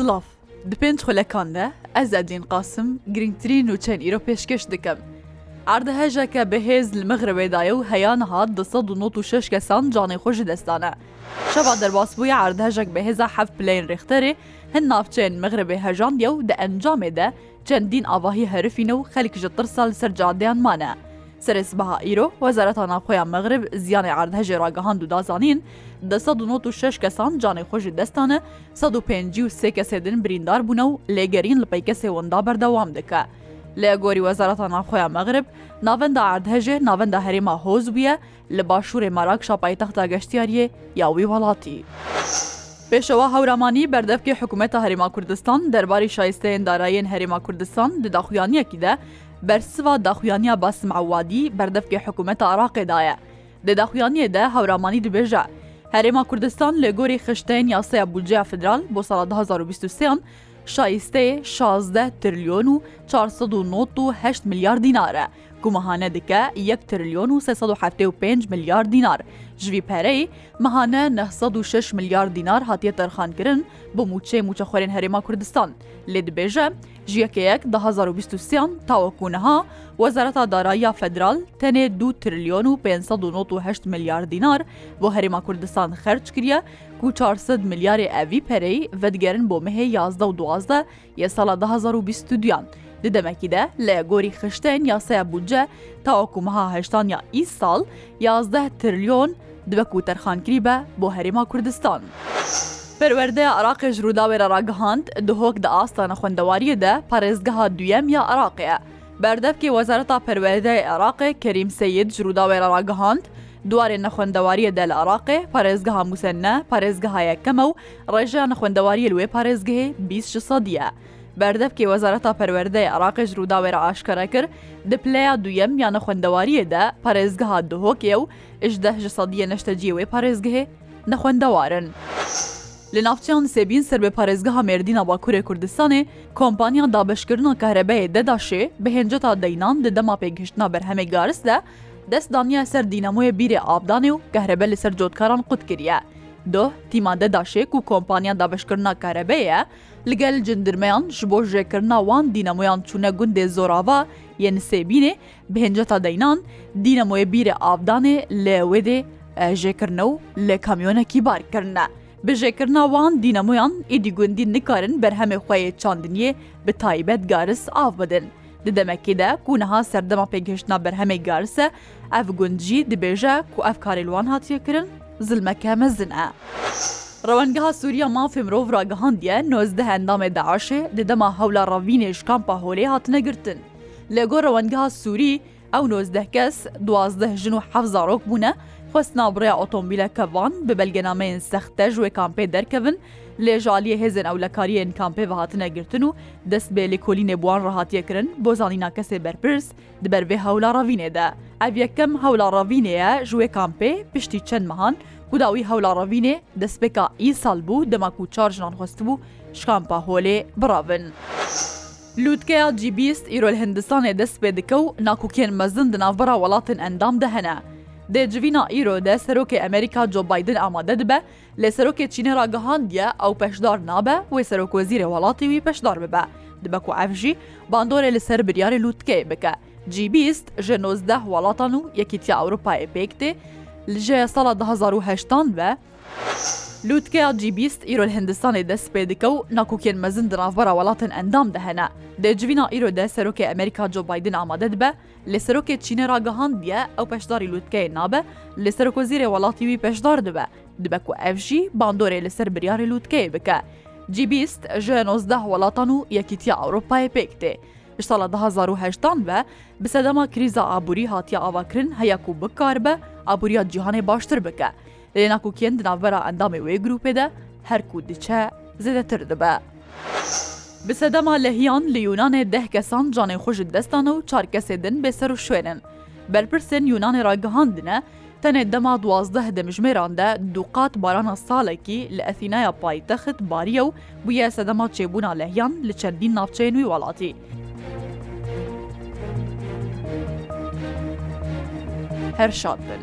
Silav. Di pênc xulekan de ez Edlîn Qasim girîngtirîn nûçeyên îro pêşkêş dikim. Erde hejeke bihêz li Mixribê daye û heya niha du sed û nod û şeş kesan canê xwe ji dest dane. Şeva derbasbûyê erdhejek bi hêza hevpileyên rêxterê hin navçeyên Mixribê hejandiye û di encamê de Çendîn avahî herifî ne û xelk ji tirsa li ser cadeyan mane. Serê sibeha îro Wezareta Navxwe ya Mexrib ziyanê erdhejê ragihand û da zanîn, du sed û nod û şeş kesan canê xwe ji dest dane, sed û pêncî û sê kesê din birîndar bûne û lêgerîn li peykesê winda berdewam dike. Li gorî Wezareta Navxwe ya Mexrib, navenda erdhejê navenda herêma Hoz bûye, li başûrê Marrakeş a paytexta geştyariyê ya wî welatî. Pêşewa Hewramanî berdevkê Hikûmeta Herêma Kurdistan derbarê şayisteyên darayên Herêma Kurdistan di daxuyaniyekî de bersiva daxuyaniya Basim Ewadî berdevkê Hikûmeta Iraqê daye. Di daxuyaniyê de Hewramanî dibêje, Herêma Kurdistan li gorî xişteyên Yaseya Budceya Federal bo sala du hezar û bîst û sê an şayisteyê şazdeh tirlyon û çar sed û nod û heşt milyar dînar e. ku mehane dike yek trilyon û sê sed û heftê û pênc milyar dînar. Ji vî pereyê mehane neh sed û şeş milyar dînar hatiye terxankirin bo mûçeyê mûçexwerên Herêma Kurdistan. Lê dibêje, ji yekê yek du hezar û bîst û sê an ta weku niha Wezareta Darayiya Federal tenê du trilyon û pênc sed û nod û heşt milyar dînar bo Herêma Kurdistan xerc kiriye ku çar sed milyarê ev vî pereyê vedigerin bo mehê yazdeh û duwazdeh Ya sala du hezar û bîst û duyan di demekî de li gorî xiştên yaseya bûtce tawa ku meha heştan ya îsal yazdeh trilyon dibe ku terxankirî be bo herêma Kurdistan. Perwerdeya Iraqê ji Rûdawê re ragihand, Duhok di asta nexwendewariyê de parêzgeha duyem ya Iraqê ye. Berdevkê Wezareta Perwerdeyê Iraqê Kerîm Seyid ji Rûdawê re ragihand, Duwarê nexwendewariyê de li Iraqê parêzgeha Musenne parêzgeha yekem e û Rêjeya nexwendewariyê li wê parêzgehê bîst ji sed ye. Berdevkê Wezareta Perwerdeyê Iraqê ji Rûdawê re aşkere kir, di pileya duyem ya nexwendewariyê de parêzgeha Duhok ye û ejdeh ji sediyê neşteciyê wê parêzgehê nexwendewar in. Li navçeyan Sêbîn ser bi parêzgeha Mêrdîna Bakurê Kurdistanê kompanya dabeşkirina kehrebeyê DEDAŞ'ê bi hênceta deynan di dema pêkgihiştina berhemê Gars de Dest daniye ser dînamoyê bîrê avdanê û kehrebe li ser cotkaran qut kiriye. Doh, tîma DEDAŞ'ê ku kompanya davêjkirina kehrebeyê ye, li gel cindirmeyan ji bo jêkirina wan dînamoyan çûne gundê Zorava yê Nisêbînê, bi hinceta deynan dînamoyê bîrê avdanê li Êwêdê jêkirine û li kamyonekî bar kirine. Bi jêkirina wan dînamoyan êdî gundî nikarin berhemê xwe yê çandiniyê bi taybet garis av bidin. Di demekê de ku niha serdema pêkihiştina berhemê GARS e, ev gund jî dibêje ku ev karê li wan hatiye kirin zilmeke mezin e. Rewengeha Sûriya Mafê Mirov ragihandiye nozdeh endamê DAIŞ'ê di dema hewla revînê ji kampa Holê hatine girtin. Li gor rewengeha Sûrî, Ew nozdeh kes, duwazdeh jin û heft zarok bûne, xwest navbreya otomobîleke van bi belgenameyên sexte ji wê kampê derkevin, lê ji aliyê hêzên ewlekariyê yên kampê ve hatine girtin û dest bi lêkolînê bi wan re hatiye kirin, bo zanîna kesê berpirs di ber vê hewla revînê de. Ev yekem hewla revînê ye ji wê kampê, piştî çend mehan ku dawî hewla revînê destpêka îsal bû dema ku çar jinan xwestibû ji kampa Holê birevin. Lûtkeya G bîst îro li Hindistanê dest pê dike û nakokên mezin di navbera welatên endam de hene. Dê civîna îro de Serokê Amerîka Joe Biden amade dibe, lê Serokê Çînê ragihandiye ew peşdar nabe wê serokwezîrê welatê wî peşdar bibe. Dibe ku ev jî bandorê li ser biryarê lûtkeyê bike. G bîst ji nozdeh welatan û Yekîtiya Ewropayê pêk tê, li ji sala du hezar û heştan ve. Lûtkeya G bîst îro li Hindistanê dest pê dike û nakokên mezin di navbera welatên endam de hene. Di civîna îro de Serokê Amerîka Joe Biden amade dibe, lê Serokê Çînê ragihandiye ew beşdarî lûtkeyê nabe, lê serokwezîrê welatî wî beşdar dibe, dibe ku ev jî bandorê li ser biryarê lûtkeyê bike. G bîst ji nozdeh welatan û Yekîtiya Ewropayê pêk tê. Ji sala du hezar û heşt an ve bi sedema krîza aborî hatiye avakirin heya ku bikaribe aboriya cîhanê baştir bike. lê nakokiyên di navbera endamê wê grûpê de her ku diçe zêdetir dibe. Bi sedema lehiyan li Yûnanê deh kesan canê xwe ji dest dane û çar kesê din bêserûşwên in. Berpirsên Yûnanê ragihandine, tenê dema duwazdeh demjimêran de du qat barana salekî li Athînaya paytext bariye û Bûye sedema çêbûna Lehyan li çendîn navçeyên wî welatî. Her şad bin.